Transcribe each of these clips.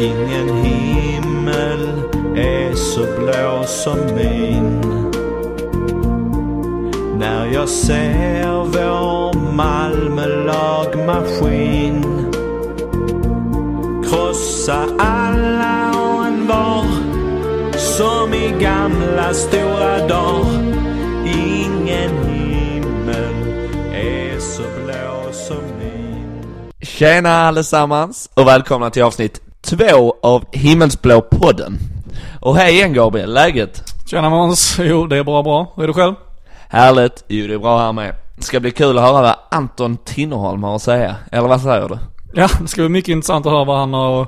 Ingen himmel är så blå som min. När jag ser vår Malmö-lagmaskin krossa alla och en var som i gamla stora dagar. Ingen himmel är så blå som min. Tjena allesammans och välkomna till avsnitt två av Himmelsblå podden. Och hej igen Gabriel, läget? Tjena Måns, jo det är bra bra. Hur är du själv? Härligt, jo det är bra här med. Det ska bli kul att höra vad Anton Tinnerholm har att säga, eller vad säger du? Ja, det ska bli mycket intressant att höra vad han har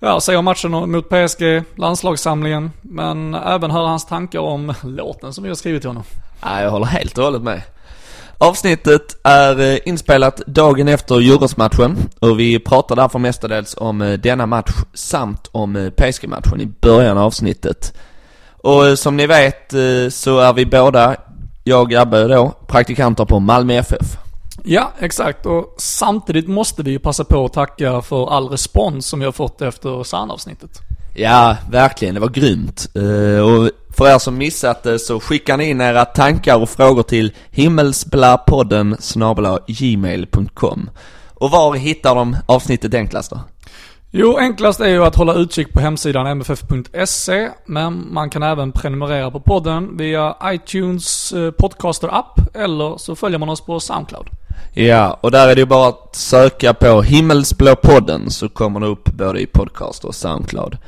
ja, säga om matchen mot PSG, landslagssamlingen, men även höra hans tankar om låten som vi har skrivit till honom. Ja, jag håller helt och hållet med. Avsnittet är eh, inspelat dagen efter Djurgårdsmatchen och vi pratar därför mestadels om eh, denna match samt om eh, PSG-matchen i början av avsnittet. Och som ni vet så är vi båda, jag och Abbe då, praktikanter på Malmö FF. Ja, exakt. Och samtidigt måste vi ju passa på att tacka för all respons som vi har fått efter Sand-avsnittet. Ja, verkligen. Det var grymt. Och för er som missat det så skickar ni in era tankar och frågor till himmelsblapodden gmail.com. Och var hittar de avsnittet enklast då? Jo, enklast är ju att hålla utkik på hemsidan mff.se, men man kan även prenumerera på podden via iTunes eh, podcaster-app, eller så följer man oss på Soundcloud. Ja, och där är det ju bara att söka på Himmelsblå podden så kommer det upp både i podcast och Soundcloud.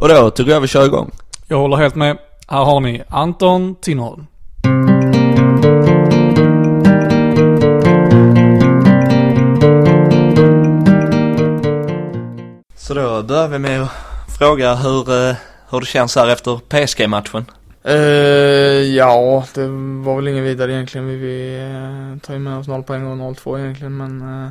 Och då tycker jag vi kör igång. Jag håller helt med. Här har ni Anton Tinholm. Så då börjar vi med att fråga hur, eh, hur det känns här efter PSG-matchen. Uh, ja, det var väl ingen vidare egentligen. Vi, vi uh, tar ju med oss 0 poäng och 0-2 egentligen, men uh,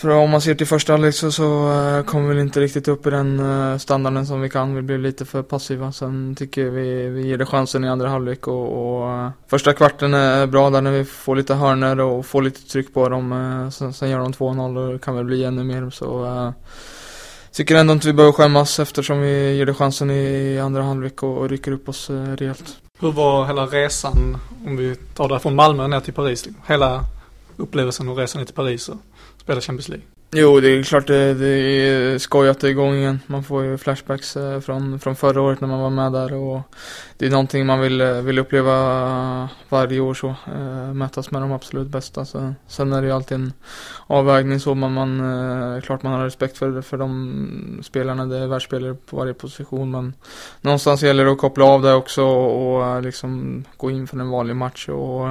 för om man ser till första halvlek så, så eh, kom vi väl inte riktigt upp i den eh, standarden som vi kan. Vi blev lite för passiva. Sen tycker vi, vi ger det chansen i andra halvlek och, och eh, första kvarten är bra där när vi får lite hörner och får lite tryck på dem. sen, sen gör de 2-0 och det kan väl bli ännu mer så Tycker ändå inte vi behöver skämmas eftersom vi ger det chansen i andra halvlek och, och rycker upp oss rejält. Hur var hela resan, om vi tar det från Malmö ner till Paris? Hela upplevelsen och resan ner till Paris och spela Champions League? Jo, det är klart det, det är skoj att det är igång igen. Man får ju flashbacks eh, från, från förra året när man var med där och det är någonting man vill, eh, vill uppleva varje år så. Eh, äh, mätas med de absolut bästa. Så, sen är det ju alltid en avvägning så men man äh, klart man har respekt för, för de spelarna. Det är världsspelare på varje position men någonstans gäller det att koppla av det också och, och liksom gå in för en vanlig match och och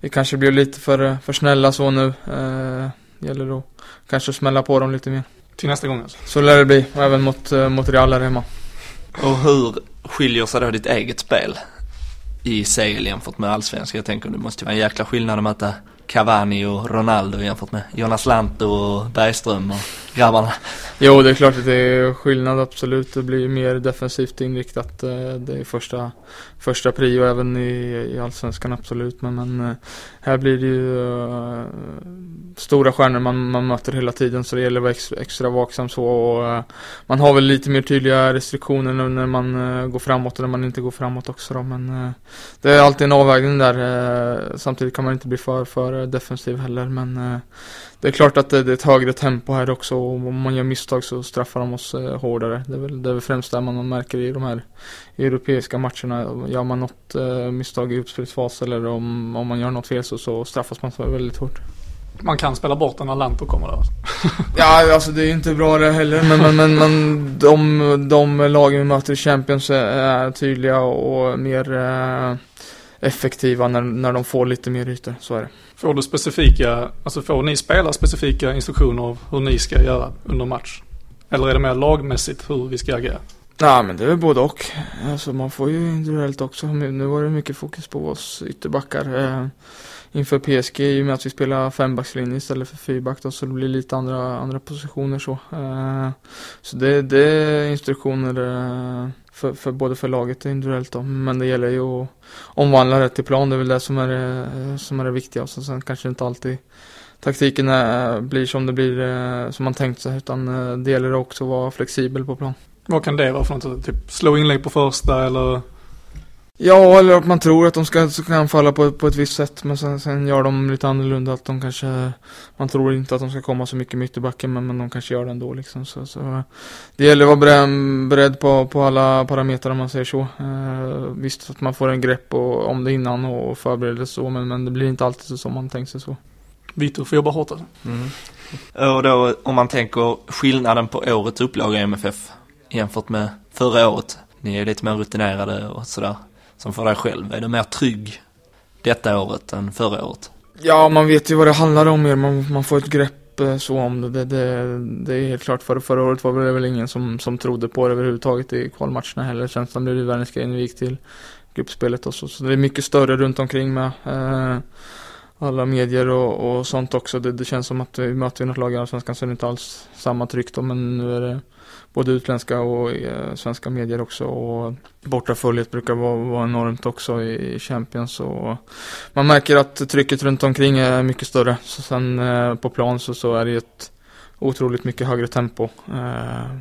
vi kanske blir lite för, för snälla så nu. Äh, gäller att kanske smälla på dem lite mer. Till nästa gång alltså? Så lär det bli, och även mot, eh, mot Real här hemma. Och hur skiljer sig då ditt eget spel i CL jämfört med allsvenskan? Jag tänker det måste vara en jäkla skillnad att möta Cavani och Ronaldo jämfört med Jonas Lantto och Bergström och grabbarna. Jo, det är klart att det är skillnad absolut. Det blir mer defensivt inriktat. Eh, det är första, första prio även i, i allsvenskan absolut. Men, men eh, här blir det ju uh, stora stjärnor man, man möter hela tiden så det gäller att vara extra, extra vaksam så. Och, uh, man har väl lite mer tydliga restriktioner nu när man uh, går framåt och när man inte går framåt också då. Men det är alltid en avvägning där. samtidigt kan man inte bli för, för defensiv heller. Men det är klart att det, det är ett högre tempo här också och om man gör misstag så straffar de oss eh, hårdare. Det är, väl, det är väl främst det man märker i de här europeiska matcherna. Gör man något eh, misstag i uppspelsfas eller om, om man gör något fel så, så straffas man väldigt hårt. Man kan spela bort den när Lanto kommer där. ja, alltså det är inte bra det heller. Men, men, men, men de, de lagen vi möter i Champions är tydliga och mer eh, effektiva när, när de får lite mer ytor. Så är det. Får du specifika, alltså får ni spela specifika instruktioner av hur ni ska göra under match? Eller är det mer lagmässigt hur vi ska agera? Nej men det är väl både och. Alltså man får ju individuellt också. Nu var det mycket fokus på oss ytterbackar. Eh, inför PSG i och med att vi spelar fembackslinje istället för fyrback då, så det blir lite andra, andra positioner så. Eh, så det, det är instruktioner eh, för, för både för laget och individuellt då. Men det gäller ju att omvandla det till plan. Det är väl det som är det, som är det viktiga. Och sen kanske inte alltid taktiken är, blir som det blir, eh, som man tänkt sig. Utan eh, det gäller också att vara flexibel på plan. Vad kan det vara för något? Typ slå inlägg på första eller? Ja, eller att man tror att de ska, ska anfalla på, på ett visst sätt men sen, sen gör de lite annorlunda att de kanske Man tror inte att de ska komma så mycket mitt i backen men, men de kanske gör det ändå liksom så, så Det gäller att vara beredd, beredd på, på alla parametrar om man säger så eh, Visst att man får en grepp och, om det innan och förbereder så men, men det blir inte alltid så som man tänkt sig så Vitor får jobba hårt alltså. Mm. Och då om man tänker skillnaden på årets upplaga i MFF jämfört med förra året. Ni är lite mer rutinerade och sådär. Som för dig själv, är du mer trygg detta året än förra året? Ja, man vet ju vad det handlar om mer. Man, man får ett grepp eh, så om det. Det, det, det är helt klart. För, förra året var det väl ingen som, som trodde på det överhuvudtaget i kvalmatcherna heller. Sen så blev det värre när vi gick till gruppspelet och så. Så det är mycket större runt omkring med. Eh, alla medier och, och sånt också. Det, det, känns som att vi möter något lag i Allsvenskan så är det inte alls samma tryck då. Men nu är det både utländska och eh, svenska medier också. Och bortaföljet brukar vara, vara enormt också i, Champions. Och man märker att trycket runt omkring är mycket större. Så sen eh, på plan så, så är det ett otroligt mycket högre tempo. Eh,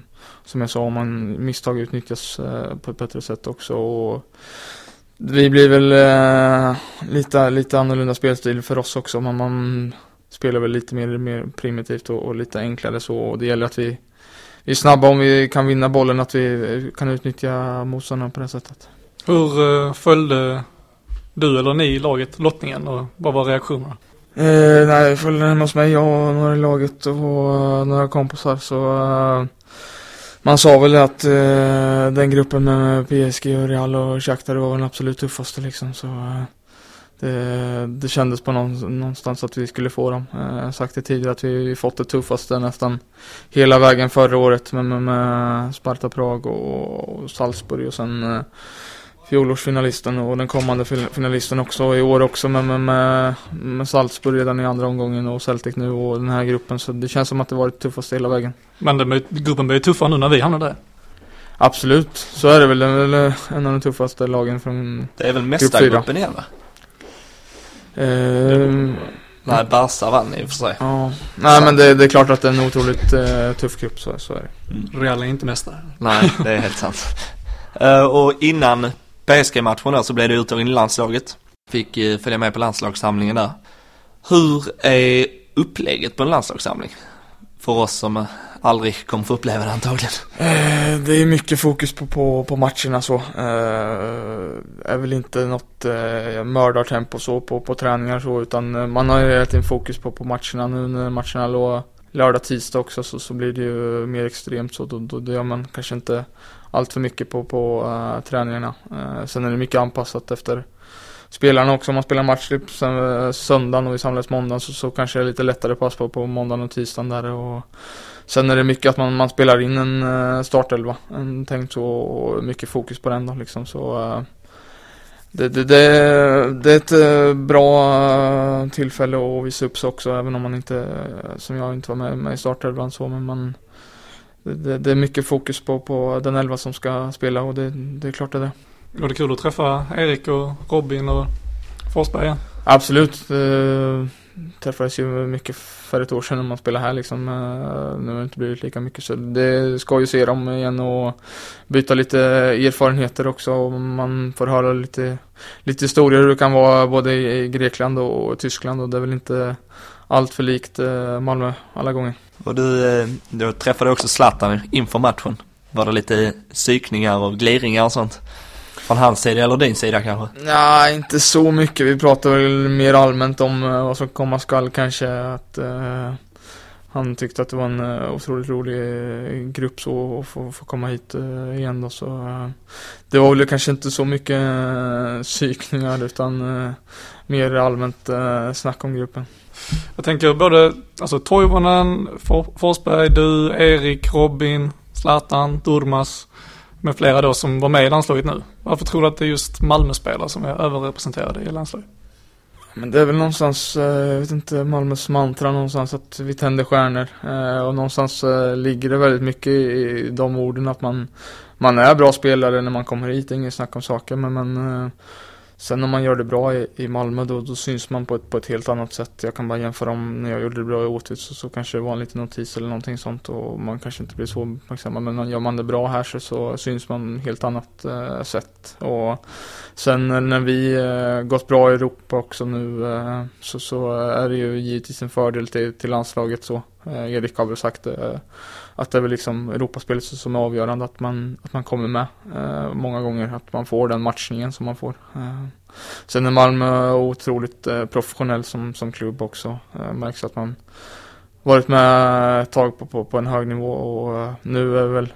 som jag sa, om man misstag utnyttjas på ett bättre sätt också. Och vi blir väl lite, lite annorlunda spelstil för oss också. Man, man spelar väl lite mer, mer primitivt och, och lite enklare så. Och det gäller att vi vi är snabba om vi kan vinna bollen, att vi kan utnyttja motståndaren på det sättet. Hur uh, följde du eller ni laget lottningen och vad var reaktionerna? Eh, nej, jag följde hemma hos mig, jag och några i laget och uh, några kompisar så uh, man sa väl att uh, den gruppen med PSG och Real och Shakhtar var den absolut tuffaste liksom så det, det kändes på någon, någonstans att vi skulle få dem. Jag har sagt det tidigare att vi fått det tuffaste nästan hela vägen förra året med, med, med Sparta Prag och, och Salzburg och sen eh, fjolårsfinalisten och den kommande finalisten också i år också med, med, med, med Salzburg redan i andra omgången och Celtic nu och den här gruppen så det känns som att det varit tuffaste hela vägen. Men den, gruppen blir tuffare nu när vi hamnar där? Absolut, så är det väl. Det är väl en av de tuffaste lagen från Det är väl mästargruppen igen va? Uh, Nej, Barca vann i och för sig. Ja. Nej, men det, det, är klart att det är en otroligt uh, tuff grupp, så, så är det. Mm. Real är inte mästare. Nej, det är helt sant. Uh, och innan PSG-matchen så blev det uttagning i landslaget. Fick uh, följa med på landslagssamlingen där. Hur är upplägget på en landslagssamling? För oss som aldrig kommer få uppleva det antagligen. Eh, det är mycket fokus på, på, på matcherna så. Eh, är väl inte något eh, mördartempo så på, på träningar så utan eh, man har ju hela tiden fokus på, på matcherna. Nu när matcherna låg lördag, tisdag också så, så blir det ju mer extremt så. Då, då, då gör man kanske inte allt för mycket på, på uh, träningarna. Uh, sen är det mycket anpassat efter spelarna också. Om man spelar match typ söndagen och vi samlas måndagen så, så kanske det är lite lättare pass på, på måndagen och tisdagen där. Och, Sen är det mycket att man, man spelar in en eh, startelva, en tänkt så och mycket fokus på den då liksom så eh, det, det, det, det, är ett eh, bra tillfälle att visa upp sig också även om man inte, som jag inte var med, med i startelvan så men man det, det, är mycket fokus på, på den elva som ska spela och det, det är klart det är det. Var det kul att träffa Erik och Robin och Forsberg igen? Absolut. Uh, träffades ju mycket för ett år sedan när man spelade här liksom. Eh, nu har det inte blivit lika mycket så det ska ju se dem igen och byta lite erfarenheter också. Och man får höra lite, lite historier hur det kan vara både i Grekland och Tyskland och det är väl inte allt för likt eh, Malmö alla gånger. Och du, eh, du träffade också Zlatan inför matchen. Var det lite psykningar och gliringar och sånt? Från hans sida eller din sida kanske? Nej, inte så mycket. Vi pratar väl mer allmänt om uh, vad som komma skall kanske. Att uh, han tyckte att det var en uh, otroligt rolig grupp så att få, få komma hit igen då. Så, det var väl kanske inte så mycket psykningar utan mer allmänt snack om gruppen. Jag tänker både, alltså Toivonen, Forsberg, du, Erik, Robin, Zlatan, Durmas med flera då som var med i landslaget nu. Varför tror du att det är just Malmö-spelare som är överrepresenterade i landslaget? Men det är väl någonstans, eh, jag vet inte, Malmös mantra någonstans att vi tänder stjärnor. Eh, och någonstans eh, ligger det väldigt mycket i de orden att man, man är bra spelare när man kommer hit, inget snack om saker. Men, men Sen när man gör det bra i, i Malmö då, då syns man på ett, på ett helt annat sätt. Jag kan bara jämföra om när jag gjorde det bra i Åtvid så, så kanske det var en liten notis eller någonting sånt och man kanske inte blir så uppmärksammad. Men gör man det bra här så, så syns man helt annat eh, sätt. Och sen när vi eh, gått bra i Europa också nu eh, så, så är det ju givetvis en fördel till, till landslaget så. Eh, Erik har väl sagt eh, att det är väl liksom Europaspelet som är avgörande att man, att man kommer med eh, många gånger, att man får den matchningen som man får. Sen är Malmö otroligt professionell som, som klubb också. Märks att man varit med ett tag på, på, på en hög nivå och nu är väl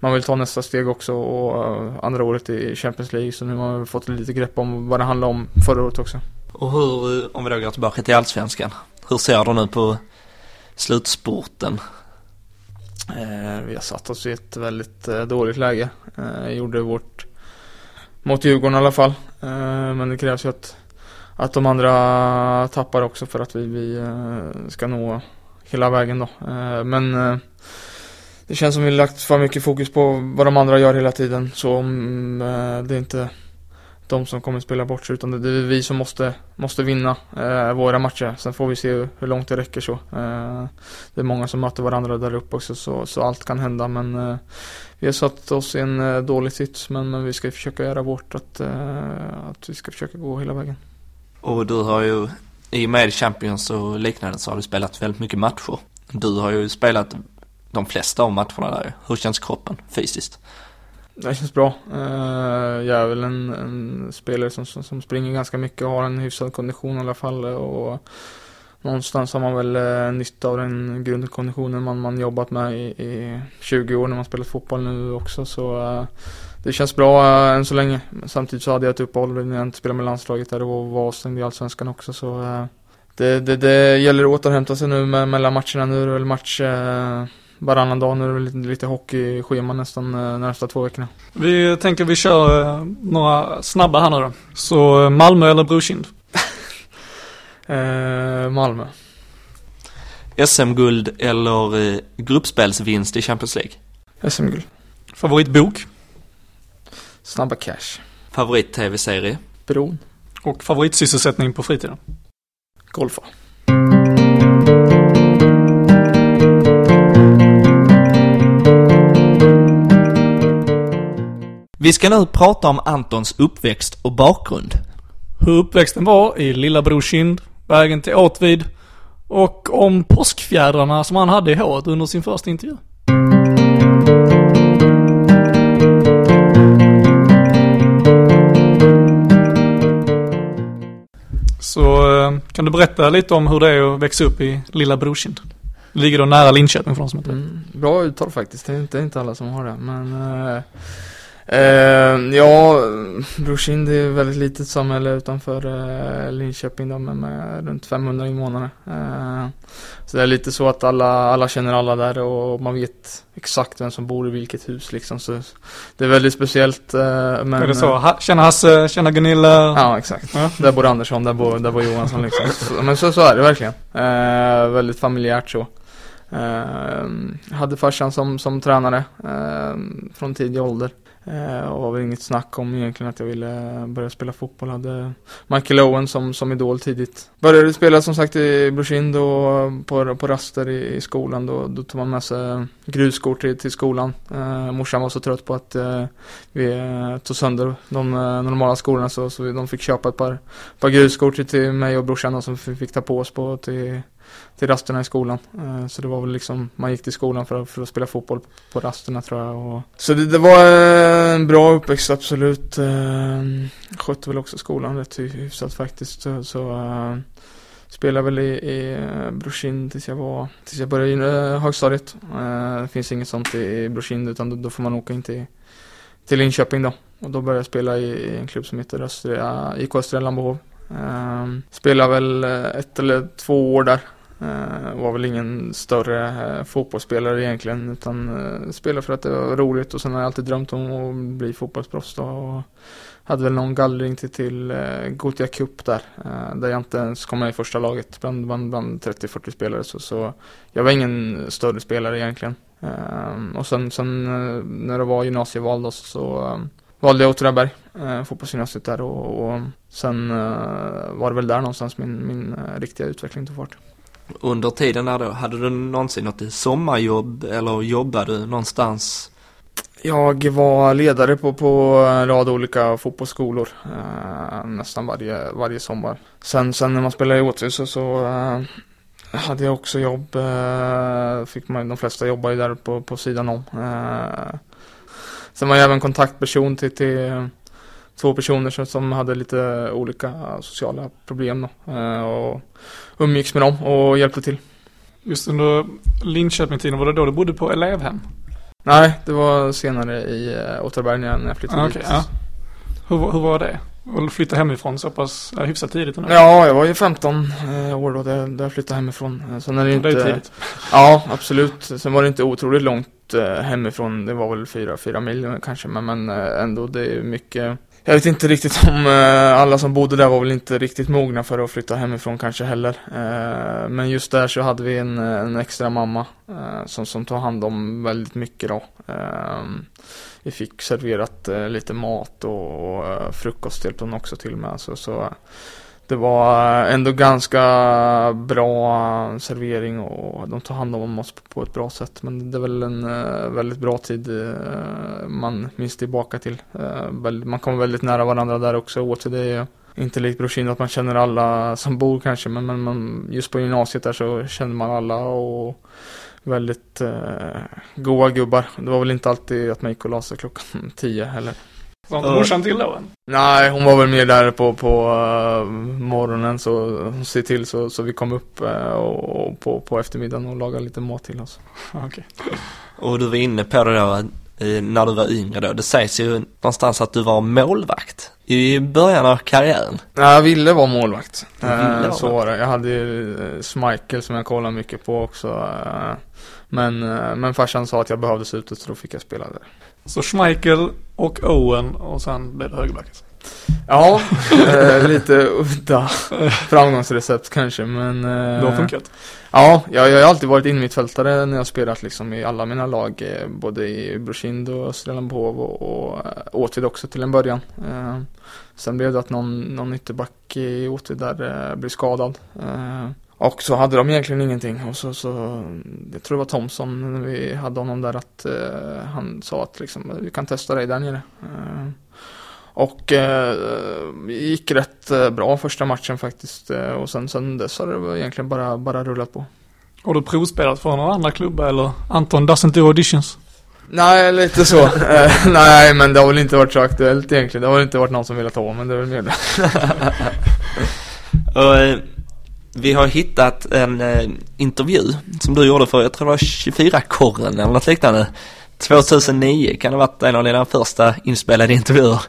man vill ta nästa steg också och andra året i Champions League så nu har man fått lite grepp om vad det handlar om förra året också. Och hur, om vi då går tillbaka till Allsvenskan, hur ser du nu på slutspurten? Eh, vi har satt oss i ett väldigt eh, dåligt läge. Eh, gjorde vårt mot Djurgården i alla fall. Eh, men det krävs ju att, att de andra tappar också för att vi, vi eh, ska nå hela vägen då. Eh, men eh, det känns som vi lagt för mycket fokus på vad de andra gör hela tiden. Så om det inte de som kommer spela bort sig utan det är vi som måste, måste vinna eh, våra matcher. Sen får vi se hur, långt det räcker så. Eh, det är många som möter varandra där uppe också så, så allt kan hända men eh, vi har satt oss i en eh, dålig sits men, men vi ska försöka göra vårt att, eh, att vi ska försöka gå hela vägen. Och du har ju i och med Champions och liknande så har du spelat väldigt mycket matcher. Du har ju spelat de flesta av matcherna där Hur känns kroppen fysiskt? Det känns bra. Jag är väl en, en spelare som, som, som, springer ganska mycket och har en hyfsad kondition i alla fall. Och någonstans har man väl eh, nytta av den grundkonditionen man, man jobbat med i, i 20 år när man spelat fotboll nu också. Så eh, det känns bra uh, än så länge. Samtidigt så hade jag ett uppehåll när jag inte spelade med landslaget där och var avstängd i Allsvenskan också. Så det, det, det gäller att återhämta sig nu med, mellan matcherna. Nu är det väl match varannan dag. Nu är det lite, lite hockeyschema nästan eh, nästa två veckorna. Vi tänker vi kör eh, några snabba här nu då. Så eh, Malmö eller Brokind? eh, Malmö. SM-guld eller eh, gruppspelsvinst i Champions League? SM-guld. Favoritbok? Snabba Cash. Favorit-tv-serie? Bron. Och favoritsysselsättning på fritiden? Golfa. Vi ska nu prata om Antons uppväxt och bakgrund. Hur uppväxten var i Lilla Brorkind, vägen till Åtvid och om påskfjädrarna som han hade i håret under sin första intervju. Så eh, kan du berätta lite om hur det är att växa upp i Lilla Brorkind? Det ligger då nära Linköping för de som inte mm, Bra uttal faktiskt, det är inte, inte alla som har det men uh... Uh, ja, Brorsin det är ett väldigt litet samhälle utanför uh, Linköping då, med, med runt 500 invånare. Uh, så det är lite så att alla, alla känner alla där och man vet exakt vem som bor i vilket hus liksom. Så det är väldigt speciellt. Uh, men, är det så? Ha, känner Hasse, känner Gunilla? Ja, exakt. Ja. Där bor Andersson, där bor, där bor Johansson liksom. så, men så, så är det verkligen. väldigt familjärt så. Uh, hade farsan som, som tränare från tidig ålder. Eh, och var väl inget snack om egentligen att jag ville börja spela fotboll. Hade Michael Owen som, som idol tidigt. Började spela som sagt i Brushind och på, på raster i, i, skolan. Då, då tog man med sig grusskor till, till skolan. Eh, morsan var så trött på att eh, vi eh, tog sönder de eh, normala skorna så, så de fick köpa ett par, par grusskor till, till mig och brorsan som fick ta på oss på till till rasterna i skolan. Eh, så det var väl liksom, man gick till skolan för att, för att spela fotboll på rasterna tror jag. Och, så det, det, var en bra uppväxt absolut. Eh, skötte väl också skolan rätt hyfsat faktiskt. Så, så eh, spelade väl i, i Brorsin tills jag var, tills jag började i högstadiet. det finns inget sånt i, Brorsin utan då, då, får man åka in till, till Linköping då. Och då började jag spela i, i en klubb som heter Östra, IK Östra Lambohov. Uh, spelade väl ett eller två år där. Uh, var väl ingen större eh, fotbollsspelare egentligen utan eh, spelade för att det var roligt och sen har jag alltid drömt om att bli fotbollsproffs då. Och hade väl någon gallring till, till Gothia Cup där. där jag inte ens kom med i första laget bland, bland, bland 30-40 spelare. Så, så jag var ingen större spelare egentligen. och sen, sen när det var gymnasieval då så valde jag Åtvidaberg, eh, fotbollsgymnasiet där och, och sen eh, var det väl där någonstans min, min eh, riktiga utveckling tog fart. Under tiden där då, hade du någonsin något sommarjobb eller jobbade du någonstans? Jag var ledare på, på en rad olika fotbollsskolor eh, nästan varje, varje sommar. Sen, sen när man spelade i Åtvid så, så eh, hade jag också jobb. Eh, fick man, de flesta jobbar ju där på, på sidan om. Eh, sen var jag även kontaktperson till, till två personer som, som hade lite olika sociala problem då, eh, och umgicks med dem och hjälpte till. Just under Linköping-tiden, var det då du bodde på elevhem? Nej, det var senare i uh, Åtvidaberg när jag flyttade Ah, dit. okej, ja. Hur, hur var det? Att flytta hemifrån så pass ja, hyfsat tidigt ändå? Ja, jag var ju 15 eh, år då, där, där jag flyttade hemifrån. Eh, Sen är det det är inte... tidigt. Ja, absolut. Sen var det inte otroligt långt eh, hemifrån. Det var väl fyra, fyra mil eh, kanske, men, men eh, ändå det är mycket. Jag vet inte riktigt om eh, alla som bodde där var väl inte riktigt mogna för att flytta hemifrån kanske heller. Eh, men just där så hade vi en, en extra mamma eh, som, som tog hand om väldigt mycket då. Eh, vi fick serverat eh, lite mat och, och eh, frukost hjälpte hon också till med. Så, så det var ändå ganska bra servering och de tar hand om oss på ett bra sätt. Men det är väl en eh, väldigt bra tid eh, man minns tillbaka till. Eh, man kommer väldigt nära varandra där också. Åter det är inte likt Brorsin att man känner alla som bor kanske. Men, men man, just på gymnasiet där så känner man alla och väldigt eh, goa gubbar. Det var väl inte alltid att man gick och la sig klockan tio heller. Var inte morsan till då än? Nej, hon var väl mer där på, på eh, morgonen så hon ser till så, så vi kom upp eh, och, och på, på eftermiddagen och lagade lite mat till oss. Okej. Och du var inne på det då, eh, när du var yngre då. Det sägs ju någonstans att du var målvakt i början av karriären. Nej, jag ville vara målvakt. Ville vara så var det. Jag hade ju Schmeichel som jag kollade mycket på också. Men, men farsan sa att jag behövdes ute så då fick jag spela där. Så Schmeichel och Owen och sen blev det högerback. alltså. Ja, eh, lite udda framgångsrecept kanske men eh, Det har funkat. Ja, jag, jag har alltid varit innermittfältare när jag spelat liksom i alla mina lag. eh, Både i Brosind och Österlenbov och, och eh, Åtvid också till en början. Eh, sen blev det att någon, någon ytterback i Åtvid där eh, blev skadad. Eh, och så hade de egentligen ingenting. Och så, så jag tror det var Thomson när vi hade honom där att eh, han sa att liksom, vi kan testa dig där nere. Eh, och eh, gick rätt eh, bra första matchen faktiskt. Eh, och sen, sen dess har det egentligen bara, bara rullat på. Har du provspelat för några andra klubbar eller Anton doesn't do auditions? Nej, lite så. Eh, nej, men det har väl inte varit så aktuellt egentligen. Det har väl inte varit någon som velat ha, men det är väl mer det. Vi har hittat en eh, intervju som du gjorde för, jag tror det var 24-korren eller något liknande. 2009 kan det ha varit en av dina första inspelade intervjuer.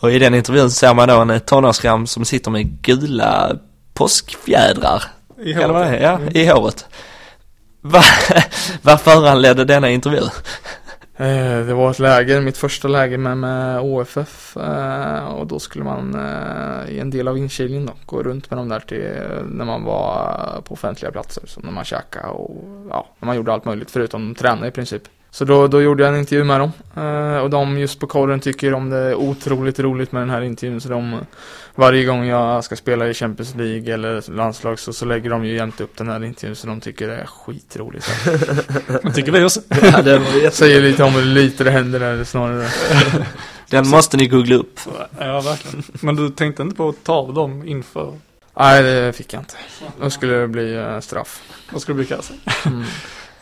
Och i den intervjun ser man då en eh, tonårsgram som sitter med gula påskfjädrar. I Kan det? Ja, Mm. i håret. Va, vad föranledde denna intervju? Eh, det var ett läger, mitt första läger med, med OFF. Eh, och då skulle man eh, i en del av inkilningen då gå runt med dem där till när man var på offentliga platser. Så när man käkade och ja, när man gjorde allt möjligt förutom träna i princip. Så då, då gjorde jag en intervju med dem. Eh, och de just på korren tycker om det är otroligt roligt med den här intervjun. Så de, varje gång jag ska spela i Champions League eller landslag så, så lägger de ju jämt upp den här intervjun. Så de tycker det är skitroligt. Det tycker vi också. Ja, Jag säger lite om hur lite det händer där snarare. den måste ni googla upp. Ja, verkligen. Men du tänkte inte på att ta av dem inför, Nej, det fick jag inte. Då skulle det bli eh, straff. vad skulle det bli kallas? Mm.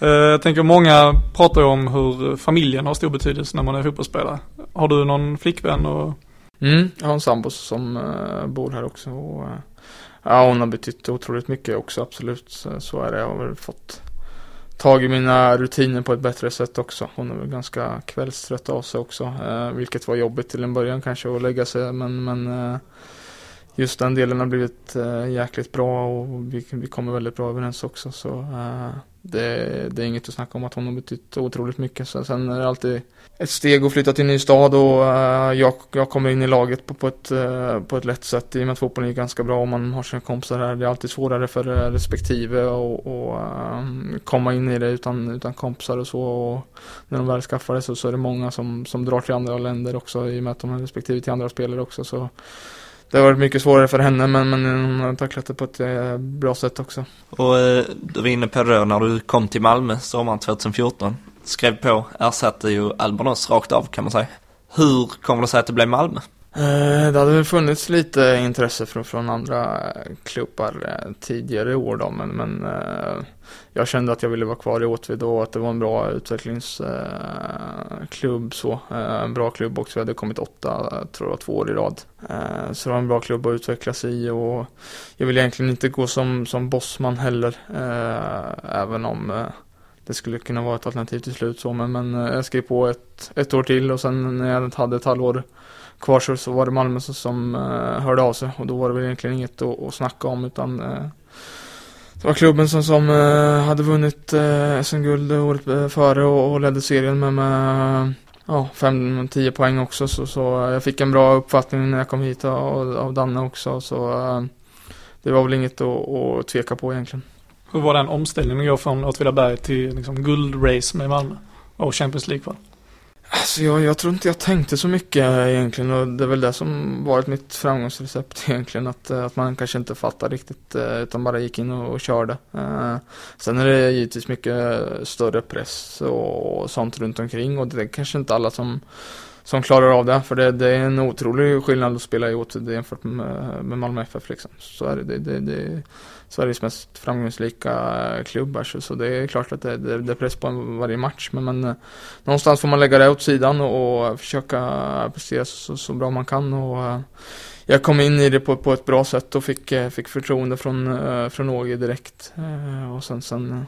Eh, jag tänker många pratar ju om hur familjen har stor betydelse när man är fotbollsspelare. Har du någon flickvän och Mm, jag har en sambo som eh, bor här också. Och, eh, ja, hon har betytt otroligt mycket också, absolut. Så, så är det. Jag har väl fått tag i mina rutiner på ett bättre sätt också. Hon är väl ganska kvällstrött av sig också. Vilket var jobbigt till en början kanske att lägga sig. Men, men just den delen har blivit jäkligt bra och vi, vi kommer väldigt bra överens också. Så det, det är inget att snacka om att hon har betytt otroligt mycket. Så sen är det alltid ett steg att flytta till en ny stad och uh, jag, jag kommer in i laget på, på, ett, uh, på ett lätt sätt i och med att fotbollen är ganska bra och man har sina kompisar här. Det är alltid svårare för eh, respektive att ehm, komma in i det utan, utan kompisar och så. Och när de väl skaffar det så, så är det många som, som drar till andra länder också i och med att de har respektive till andra spelare också. Så det har varit mycket svårare för henne men, men hon har tacklat det på ett eh, bra sätt också. Och eh, du var inne på det då när du kom till Malmö sommaren 2014. Skrev på, ersatte ju Albanos rakt av kan man säga. Hur kommer det sig att det blev Malmö? Eh, det hade väl funnits lite intresse från, från andra eh, klubbar eh, tidigare tidigare år då, men, men jag kände att jag ville vara kvar i Åtvid och att det var en bra utvecklingsklubb så. En bra klubb också, vi hade kommit åtta, tror jag, två år i rad. Så det var en bra klubb att utvecklas i och jag ville egentligen inte gå som, som bossman heller, även om det skulle kunna vara ett alternativ till slut så, men, men jag skrev på ett, ett år till och sen när jag hade ett halvår kvar så, så var det Malmö som, som uh, hörde av sig och då var det väl egentligen inget att, att snacka om utan uh, det var klubben som, som uh, hade vunnit uh, SM-guld året före och, och ledde serien med, med ja, 5-10 poäng också så, så jag fick en bra uppfattning när jag kom hit av, av Danne också så det var väl inget att, att tveka på egentligen. Hur var den omställningen att gå från Åtvidaberg till liksom guldrace med Malmö och Champions League-kval? Alltså jag, jag, tror inte jag tänkte så mycket egentligen och det är väl det som varit mitt framgångsrecept egentligen att, eh, att man kanske inte fattar riktigt eh, utan bara gick in och, och körde. Eh, sen är det givetvis mycket större press och, sånt runt omkring och det är kanske inte alla som som klarar av det, för det, det är en otrolig skillnad att spela i Åtvid jämfört med, med Malmö FF liksom. Så är det, det, det, det Sveriges mest framgångsrika eh, klubbar. Så, så det är klart att det, det, det är press på varje match. Men, men eh, någonstans får man lägga det åt sidan och, och försöka prestera så, så, bra man kan. Och, eh, jag kom in i det på, på ett bra sätt och fick, fick förtroende från, från Åge direkt. och sen, sen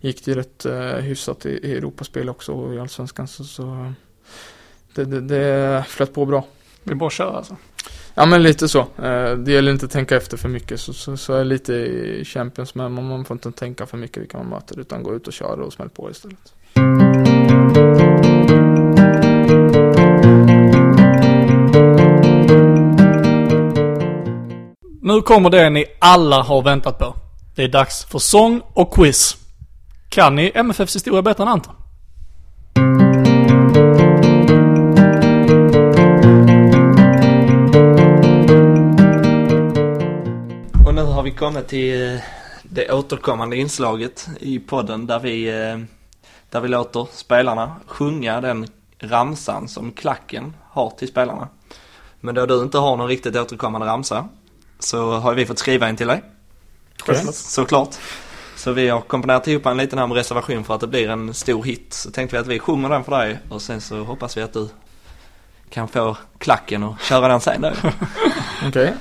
gick det ju rätt hyfsat i, i Europaspel också och i Allsvenskan. Så, så det, det, det flöt på bra. Det är bara att köra alltså? Ja men lite så. Eh, det gäller inte att tänka efter för mycket. Så, så, så är lite i Champions men man får inte tänka för mycket vilka man möter utan gå ut och köra och smäll på istället. Nu kommer det ni alla har väntat på. Det är dags för sång och quiz. Kan ni MFFs historia bättre än Anton? Vi kommit till eh, det återkommande inslaget i podden där vi, eh, där vi låter spelarna sjunga den ramsan som klacken har till spelarna. Men då du inte har någon riktigt återkommande ramsa så har vi fått skriva en till dig. Självklart. Såklart. Så vi har komponerat ihop en liten här med reservation för att det blir en stor hit. Så tänkte vi att vi sjunger den för dig och sen så hoppas vi att du kan få klacken och köra den sen då. Okej. Okay.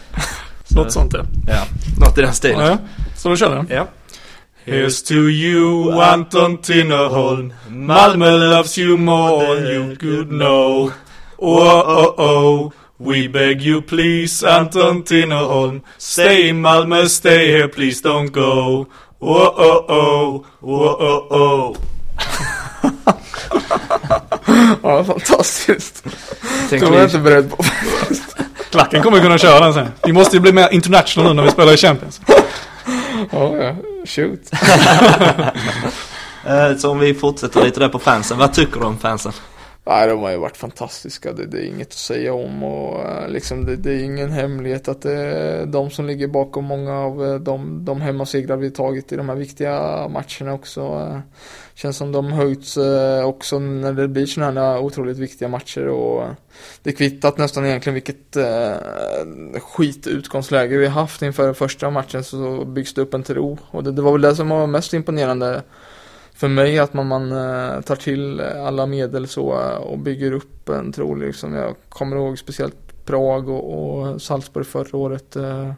Något sånt ja. Ja, något i den stilen. Ja, så då kör vi. Ja. Here's to you Anton Tinnerholm Malmö loves you more than you could know Oh oh oh We beg you please Anton Tinnerholm Stay in Malmö, stay here, please don't go Oh oh oh, oh oh oh Ja, fantastiskt. Det var jag inte beredd på Klacken kommer kunna köra den sen. Vi måste ju bli mer international nu när vi spelar i Champions. Ja, ja. Shoot. Eh, så om vi fortsätter lite där på fansen. Vad tycker du om fansen? Nej, de har ju varit fantastiska. Det, det är inget att säga om och eh, liksom det, det, är ingen hemlighet att det är de som ligger bakom många av eh, de, de hemmasegrar vi tagit i de här viktiga matcherna också. Eh, känns som de höjts också när det blir sådana här otroligt viktiga matcher och det kvittat nästan egentligen vilket uh, skitutgångsläge vi haft inför första matchen så byggs det upp en tro och det, det var väl det som var mest imponerande för mig att man, man eh, tar till alla medel så eh, och bygger upp en tro liksom. Jag kommer ihåg speciellt Prag och, och Salzburg förra året. Eh.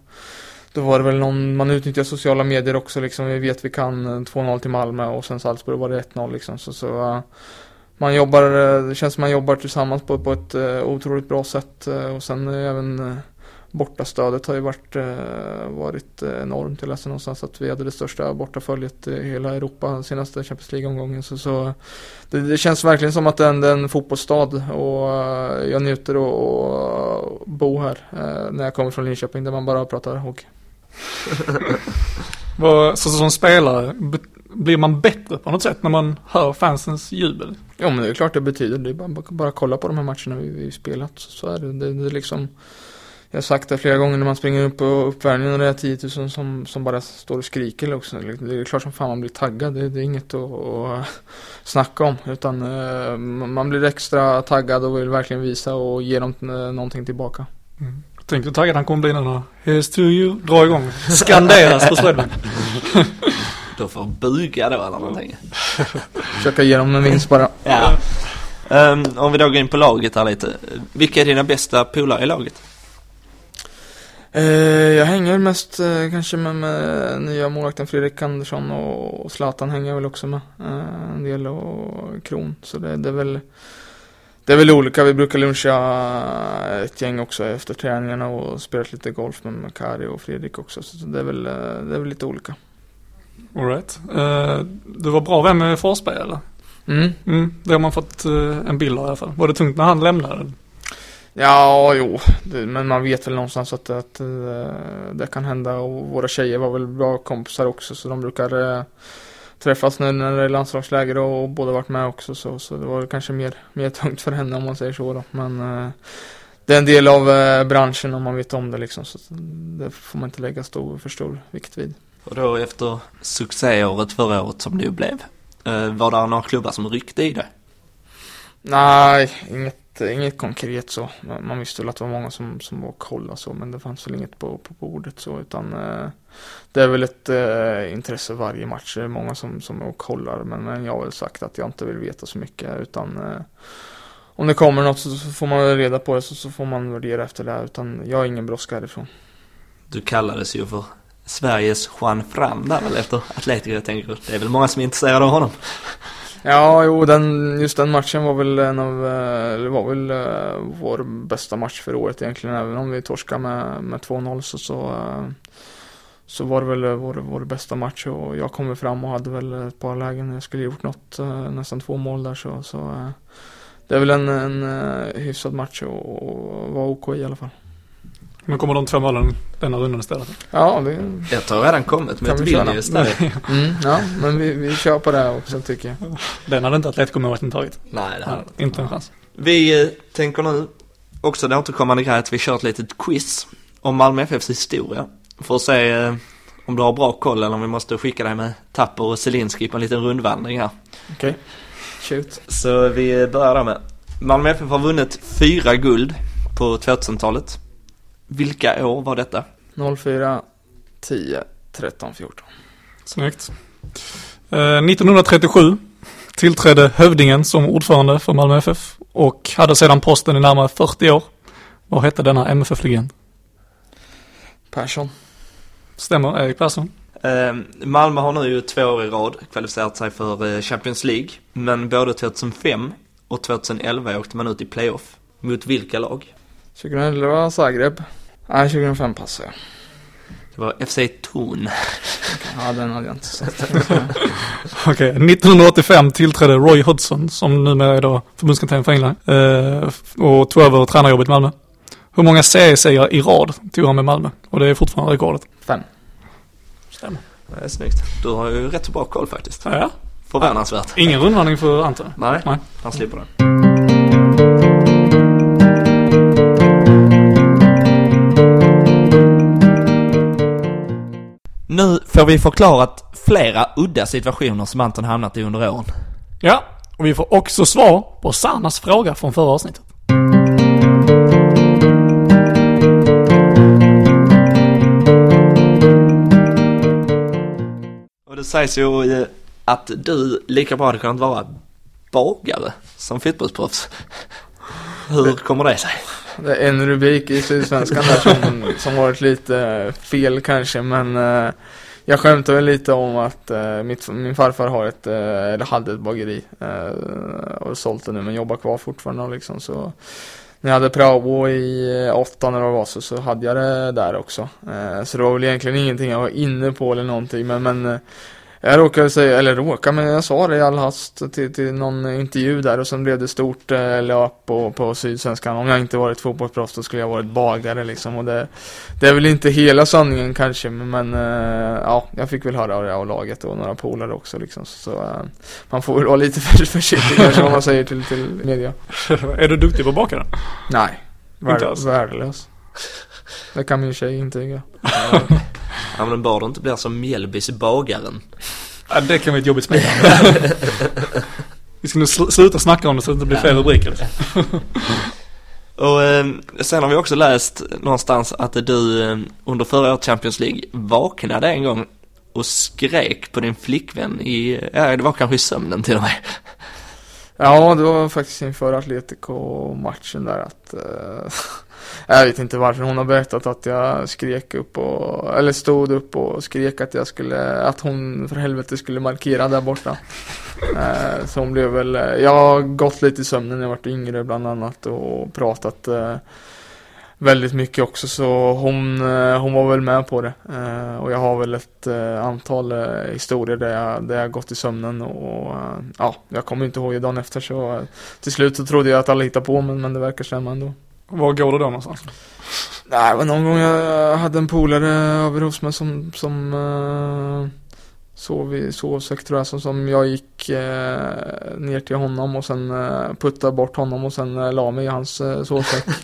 Då var det väl någon, man utnyttjar sociala medier också liksom. Vi vet vi kan 2-0 till Malmö och sen Salzburg var det 1-0 liksom. Så, så man jobbar, det känns som man jobbar tillsammans på, på ett otroligt bra sätt och sen även bortastödet har ju varit, eh, varit enormt. Jag läste någonstans att vi hade det största bortaföljet i hela Europa senaste Champions League-omgången. Så, så det, det, känns verkligen som att det är en fotbollsstad och jag njuter att bo här när jag kommer från Linköping där man bara pratar hockey. så som spelare, blir man bättre på något sätt när man hör fansens jubel? Ja men det är klart det betyder. Det är bara, bara kolla på de här matcherna vi, vi spelat. Så, så är det. det. Det är liksom jag har sagt det flera gånger när man springer upp på uppvärmningen och det är 10 000 som, som bara står och skriker också. Det är klart som fan man blir taggad. Det, det är inget att, att snacka om. Utan uh, man blir extra taggad och vill verkligen visa och ge dem uh, någonting tillbaka. Mm. Tänk hur taggad han kommer bli när Here's to you drar igång. Skanderas på strömmen. Då får buga då eller någonting. Försöka ge dem en vinst bara. ja. Um, om vi då går in på laget här lite. Vilka är dina bästa polare i laget? Uh, jag hänger mest uh, kanske med, med nya målvakten Fredrik Andersson och, och Zlatan hänger jag väl också med. Uh, en del och Kron. Så det, det är väl det är väl olika. Vi brukar luncha ett gäng också efter träningarna och spelat lite golf med Kari och Fredrik också. Så det är väl, det är väl lite olika. Alright. Uh, du var bra vän med Forsberg eller? Mm. mm. Det har man fått en bild av i alla fall. Var det tungt när han lämnade? Ja, jo. Det, men man vet väl någonstans att, att uh, det kan hända. Och våra tjejer var väl bra kompisar också. Så de brukar uh, träffas nu när det är landslagsläger och, och båda varit med också. Så, så det var kanske mer, mer tungt för henne om man säger så då. Men det är en del av branschen om man vet om det liksom. Så det får man inte lägga stor, för stor vikt vid. Och då efter succéåret förra året som det blev, eh, var det några klubbar som ryckte i det? Nej, inget, inget konkret så. Man visste väl att det var många som, som var och kollade så, men det fanns väl inget på, på bordet så, utan eh, det är väl ett eh, intresse varje match. Det är många som, som är och kollar, men, men jag har väl sagt att jag inte vill veta så mycket, utan eh, om det kommer något så, så får man reda på det så, så får man värdera efter det, utan jag har ingen brådska härifrån. Du kallades ju för Sveriges Juan Fram där väl efter Atletico jag tänker. Det är väl många som är intresserade av honom. Ja, jo, den, just den matchen var väl en av, eh, eller var väl uh, vår bästa match för året egentligen. Även om vi torskade med, med 2-0 så, så, uh, så var det väl vår, vår bästa match och jag kom fram och hade väl ett par lägen. Jag skulle gjort något, uh, nästan två mål där så, så det är väl en, en hyfsad match och, och var OK i alla fall. Men kommer de två målen denna rundan istället? Ja, det Jag tror redan kommit med ett Vilnius där. mm, ja, men vi, vi kör på det också tycker jag. Den hade inte Atletico-målvakten tagit. Nej, det hade ja, inte en chans. Vi eh, tänker nu också det återkommande grej att vi kör ett litet quiz om Malmö FFs historia. För att se eh, om du har bra koll eller om vi måste skicka dig med Tapper och Zelinski på en liten rundvandring här. Okej, okay. shoot. Så vi börjar där med. Malmö FF har vunnit fyra guld på 2000-talet. Vilka år var detta? 04, 10, 13, 14. Snyggt. Eh, 1937 tillträdde Hövdingen som ordförande för Malmö FF och hade sedan posten i närmare 40 år. Vad hette denna MFF-legend? Persson. Stämmer, Erik Persson. Eh, Malmö har nu ju två år i rad kvalificerat sig för eh, Champions League. Men både 2005 och 2011 åkte man ut i playoff. Mot vilka lag? 2011 Zagreb. Nej, 2005 passar jag. Det var FC Thun. ja, den hade jag inte sett. Okej, okay. 1985 tillträdde Roy Hodgson, som numera är då förbundskapten för England, eh, och tog över tränarjobbet i Malmö. Hur många seriesegrar i rad tog han med Malmö? Och det är fortfarande rekordet. Fem. Stämmer. Det är snyggt. Du har ju rätt så bra koll faktiskt. Ja, ja. Förvånansvärt. Ingen rundvandring för Anton? Nej, Nej. han slipper den. Nu får vi förklarat flera udda situationer som Anton hamnat i under åren. Ja, och vi får också svar på Sannas fråga från förra avsnittet. Och det sägs ju att du lika bra hade kunnat vara bagare som fotbollsproffs. Hur kommer det sig? Det är en rubrik i Sydsvenskan där som, som varit lite fel kanske men eh, jag skämtar väl lite om att eh, mitt, min farfar har ett, eh, eller hade ett bageri eh, och sålt det nu men jobbar kvar fortfarande liksom så när jag hade prao i eh, åtta när det var så, så hade jag det där också. Eh, så det var väl egentligen ingenting jag var inne på eller någonting men, men jag råkade säga, eller råkade, men jag sa det i all hast till, till någon intervju där och sen blev det stort eh, löp på, på Sydsvenskan. Om jag inte varit fotbollsproffs då skulle jag varit bagare liksom. Och det, det är väl inte hela sanningen kanske, men, eh, ja, jag fick väl höra det av laget och några polare också liksom. Så eh, man får väl vara lite för, försiktig kanske vad man säger till, till media. är du duktig på att baka den? Nej, Inte alls. värdelös. Det kan min tjej intyga. Ja men bara du inte blir som Mjällbys bagaren. Ja, det kan vara ett jobbigt spel. Vi ska nu sl- sluta snacka om det så att det blir fler rubriker. Och eh, sen har vi också läst någonstans att du eh, under förra året Champions League vaknade en gång och skrek på din flickvän i, ja det var kanske i sömnen till och med. Ja, det var faktiskt inför Atletico-matchen där att eh, Jag vet inte varför hon har berättat att jag skrek upp och Eller stod upp och skrek att jag skulle Att hon för helvete skulle markera där borta. Eh, Så hon blev väl Jag har gått lite i sömnen när jag varit yngre bland annat och pratat eh, Väldigt mycket också. Så hon, eh, hon var väl med på det. Eh, Och jag har väl ett eh, antal eh, historier där jag, där jag gått i sömnen och eh, ja, jag kommer inte ihåg dagen efter så eh, Till slut så trodde jag att alla hittade på men, men det verkar stämma ändå Var går du då någonstans? Nej, men någon gång jag hade en polare över hos mig som, som uh, sov i sovsäck tror jag, som, som jag gick eh, ner till honom och sen uh, puttade bort honom och sen uh, la mig i hans uh, sovsäck.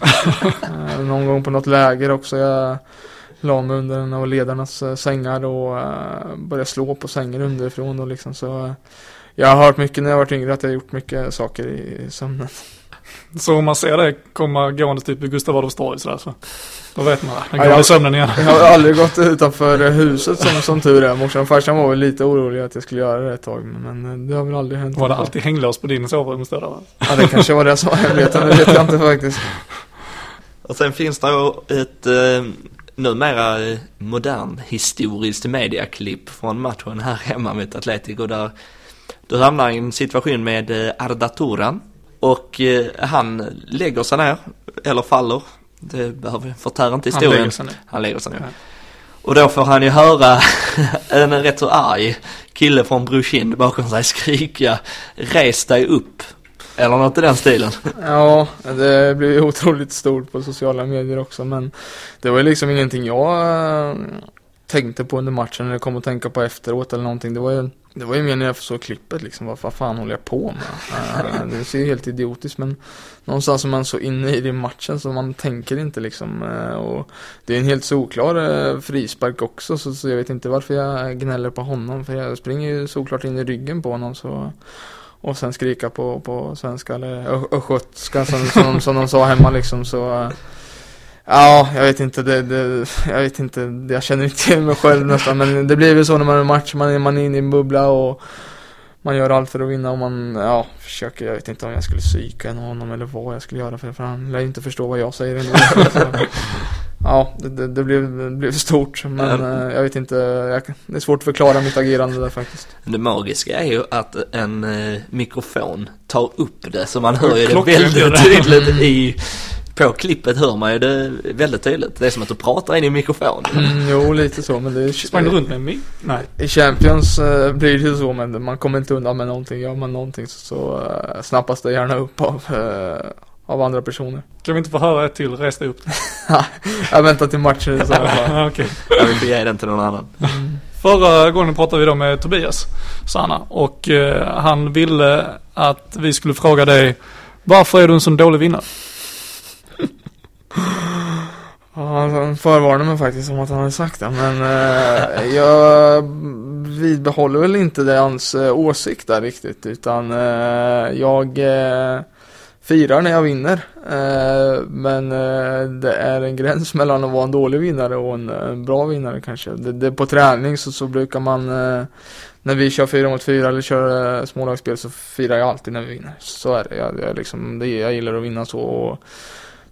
Eh, någon gång på något läger också, jag la mig under en av ledarnas uh, sängar och uh, började slå på sängen underifrån och liksom så. Uh, jag har hört mycket när jag varit yngre att jag har gjort mycket saker i sömnen. Så om man ser det komma gående typ i Gustav Adolfs torg sådär så. Då vet man, den Ja, går jag- i sömnen igen. Jag har aldrig gått utanför huset som, som tur är. Morsan och farsan var väl lite oroliga att jag skulle göra det ett tag. Men, men det har väl aldrig hänt. Var det alltid hänglås på din sovrum istället? va? Ja, det kanske var det som var hemligheten. Det vet jag inte faktiskt. Och sen finns det ett eh, numera eh, modern historiskt mediaklipp från matchen här hemma mot Atletico där du hamnar i en situation med eh, Arda Turan och eh, han lägger sig ner, eller faller. Det behöver förtär inte Han historien. lägger sig ner. Han lägger sig ner. Ja. Och då får han ju höra en rätt så arg kille från Brushind bakom sig skrika Res dig upp. Eller något i den stilen. Ja, det blev otroligt stort på sociala medier också. Men det var ju liksom ingenting jag eh, tänkte på under matchen eller kom att tänka på efteråt eller någonting. Det var ju, det var ju mer när jag såg klippet liksom. Vad, vad fan håller jag på med? Eh, det ser ju helt idiotiskt men någonstans är man så inne i det i matchen så man tänker inte liksom. eh, Och det är en helt solklar eh, frispark också så, så jag vet inte varför jag gnäller på honom. För jag springer ju såklart in i ryggen på honom så och sen skrika på, på svenska eller östgötska som, som, som de sa hemma liksom så Ja, jag vet inte, det, det, jag vet inte, jag känner inte till mig själv nästan men det blir väl så när man är match, man är, man är inne i en bubbla och man gör allt för att vinna och man, ja, försöker, jag vet inte om jag skulle psyka honom eller vad jag skulle göra för, för han lär ju inte förstå vad jag säger ändå. Så, ja, det, det, det, blev, det blev stort men eh, jag vet inte, jag, det är svårt att förklara mitt agerande där faktiskt. Det magiska är ju att en eh, mikrofon tar upp det så man hör ju det väldigt tydligt i på klippet hör man ju det väldigt tydligt. Det är som att du pratar in i mikrofonen. Mm, jo, lite så men det Sprang du runt med mick? Nej. I Champions eh, blir det ju så men man kommer inte undan med någonting. Gör man någonting så, så uh, snappas det gärna upp av, eh, av andra personer. Kan vi inte få höra ett till? Res upp. Jag väntar till matchen i så Okej. Jag vill ge den till någon annan. Förra gången pratade vi då med Tobias Sanna och eh, han ville att vi skulle fråga dig varför är du en sån dålig vinnare? Ja, han förvarnade mig faktiskt om att han hade sagt det. Men eh, jag vidbehåller väl inte det hans eh, åsikt där riktigt. Utan eh, jag eh, firar när jag vinner. Eh, men eh, det är en gräns mellan att vara en dålig vinnare och en, en bra vinnare kanske. Det, det, på träning så, så brukar man eh, när vi kör fyra mot fyra eller kör eh, smålagsspel så firar jag alltid när vi vinner. Så är det. Jag, jag, liksom, det jag gillar att vinna så. Och,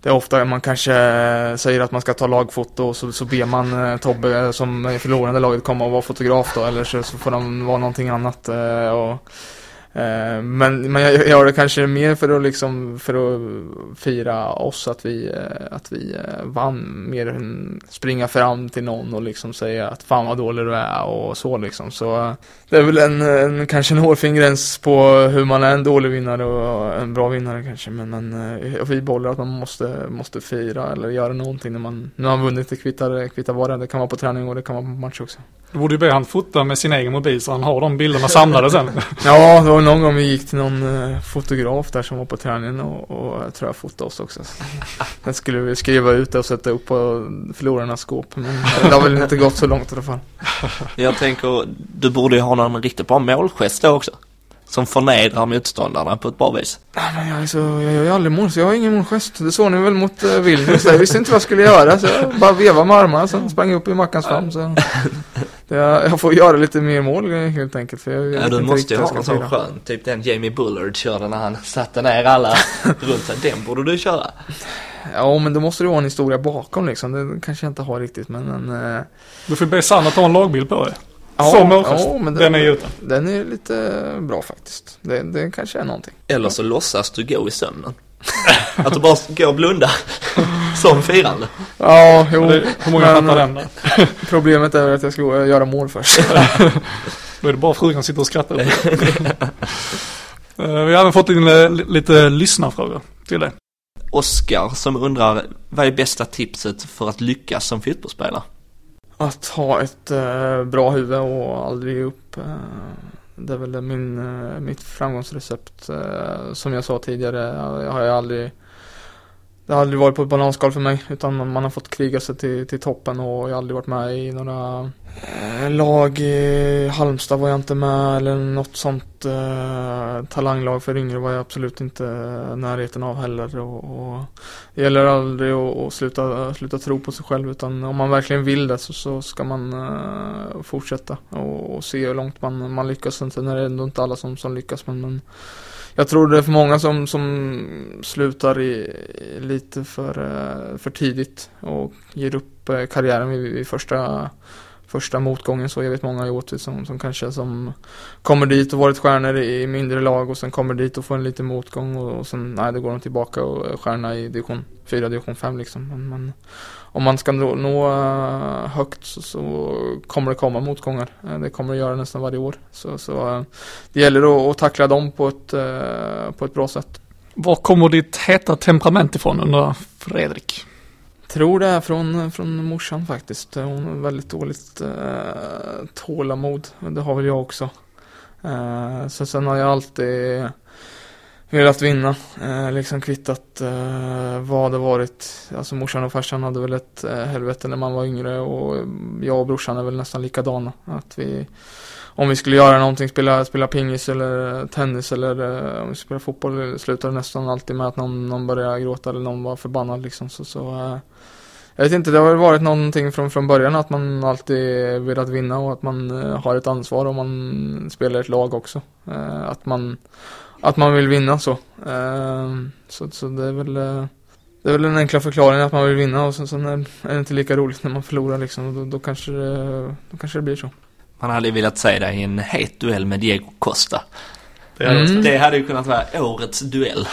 det är ofta man kanske eh, säger att man ska ta lagfoto och så, så ber man eh, Tobbe som är förlorande laget komma och vara fotograf då eller så, så får de vara någonting annat. Eh, och, men, men jag gör det kanske mer för att liksom, för att fira oss att vi, eh, att vi eh, vann. Mer än springa fram till någon och liksom säga att fan vad dålig du är och så liksom. Så det är väl en, en kanske en hårfin gräns på hur man är en dålig vinnare och en bra vinnare kanske. Men, men jag vidhåller att man måste, måste fira eller göra någonting när man, när man vunnit. Det kvittar, kvittar vad det Det kan vara på träning och det kan vara på match också. Du borde ju be han fota med sin egen mobil så han har de bilderna samlade sen. ja, var någon gång vi gick till någon uh, fotograf där som var på träningen och, och jag tror jag fotade oss också. Sen skulle vi skriva ut det och sätta upp på förlorarnas skåp. Men det har väl inte gått så långt i alla fall. Jag tänker, du borde ju ha någon riktigt bra målgest då också som förnedrar motståndarna på ett bra vis. Nej, men jag, är så, jag gör ju aldrig mål, så jag har ingen målgest. Det såg ni väl mot uh, Vilnius Jag visste inte vad jag skulle göra, så jag bara vevade med armarna, sen sprang jag upp i Mackans famn. Så jag får göra lite mer mål helt enkelt. För jag, jag ja, du måste ju ha någon sån skön, typ den Jamie Bullard körde när han satte ner alla runt sig. Den borde du köra. Ja, men då måste du ha en historia bakom liksom. Det kanske jag inte har riktigt, men... men uh... Du får be Sanna ta en lagbild på dig. Ja, Som ja, men den, den är ute. Den är lite bra faktiskt. Det, det kanske är någonting. Eller så låtsas du gå i sömnen. att du bara går och blunda. Som firande. Ja, jo. Det, hur många fattar den? Problemet är att jag ska göra mål först. Då är det bara frugan sitter och skrattar. Eh, vi har även fått in eh, lite lyssnarfrågor till det. Oskar som undrar, vad är bästa tipset för att lyckas som fotbollsspelare? att ha ett eh, bra huvud och aldrig ge upp. Eh, det är väl min, eh, mitt framgångsrecept. Eh, som jag sa tidigare, jag har jag aldrig det har aldrig varit på ett bananskal för mig utan man har fått kriga sig till, till toppen och jag har aldrig varit med i några eh, lag. I Halmstad var jag inte med eller något sånt eh, talanglag för yngre var jag absolut inte eh, närheten av heller. Och, och det gäller aldrig att, sluta, sluta tro på sig själv utan om man verkligen vill det så, så ska man eh, fortsätta och, och, se hur långt man, man lyckas. Sen är det ändå inte alla som, som lyckas men, men jag tror det är för många som, som slutar i, lite för, eh, för tidigt och ger upp eh, karriären vid, vid första, första motgången. Så jag vet många gjort som, som kanske som kommer dit och varit stjärnor i mindre lag och sen kommer dit och får en liten motgång och, och sen, nej, då går de tillbaka och är stjärna i division 4, division 5 liksom. Men, men om man ska nå, eh, högt så, så, kommer det komma motgångar. Eh, det kommer det göra nästan varje år. Så, så eh, det gäller att, att tackla dem på ett, på ett bra sätt. Var kommer ditt heta temperament ifrån undrar Fredrik? Tror det är från, från morsan faktiskt. Hon har väldigt dåligt eh, tålamod. Det har väl jag också. Eh, så sen har jag alltid velat vinna. Eh, liksom kvittat eh, vad det varit. Alltså morsan och farsan hade väl ett eh, helvete när man var yngre och jag och brorsan är väl nästan likadana. Att vi, om vi skulle göra någonting, spela, spela pingis eller eh, tennis eller eh, om vi spelar fotboll eh, slutar det nästan alltid med att någon, någon börjar gråta eller någon var förbannad liksom. Så, så eh, jag vet inte, det har väl varit någonting från, från början att man alltid velat vinna och att man eh, har ett ansvar om man spelar ett lag också. Eh, att man att man vill vinna så. Uh, så, så det är väl uh, det är väl den enkla förklaringen att man vill vinna och sen, sen är, är det inte lika roligt när man förlorar liksom. Då, då, kanske det, då kanske det blir så. Man hade velat se dig i en het duell med Diego Costa. Det hade, mm. det hade ju kunnat vara årets duell.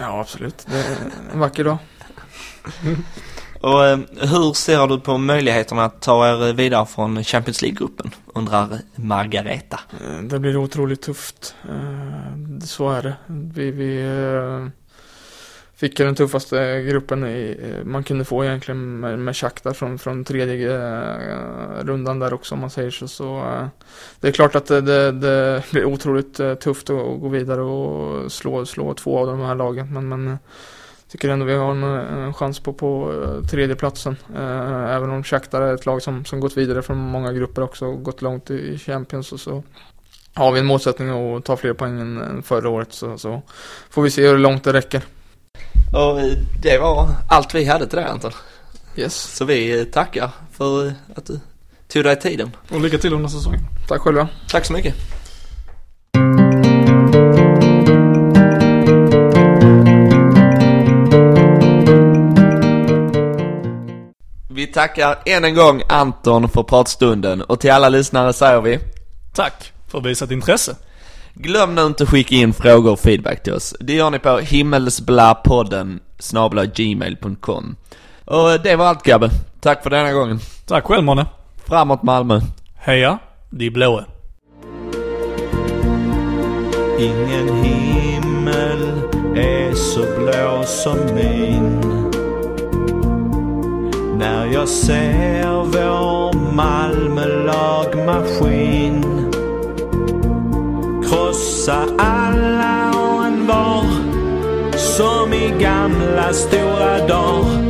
Ja, absolut. Det är en vacker dag. Och eh, hur ser du på möjligheterna att ta er vidare från Champions League-gruppen? Undrar Margareta. Eh, det blir otroligt tufft. Eh, så är det. Vi, vi fick den tuffaste gruppen man kunde få egentligen med, med Shakhtar från, från tredje rundan där också om man säger så. så det är klart att det, det, det blir otroligt tufft att gå vidare och slå, slå två av de här lagen. Men, men tycker ändå vi har en, en chans på, på uh, tredjeplatsen. Uh, även om Shakhtar är ett lag som, som gått vidare från många grupper också och gått långt i Champions och så har vi en målsättning att ta fler poäng än, förra året så, så, får vi se hur långt det räcker. Och det var allt vi hade till det Anton. Yes. Så vi tackar för att du tog dig tiden. Och lycka till under säsongen. Tack själva. Tack så mycket. Vi tackar än en gång Anton för pratstunden och till alla lyssnare säger vi Tack för visat intresse. Glöm nu inte att skicka in frågor och feedback till oss. Det gör ni på himmelsblapodden snabla gmail.com. Och det var allt Gabbe. Tack för denna gången. Tack själv Måne. Framåt Malmö. Heja, de blåa. Ingen himmel är så blå som min när jag ser vår Malmö-lagmaskin Krossa alla och en var Som i gamla stora dagar.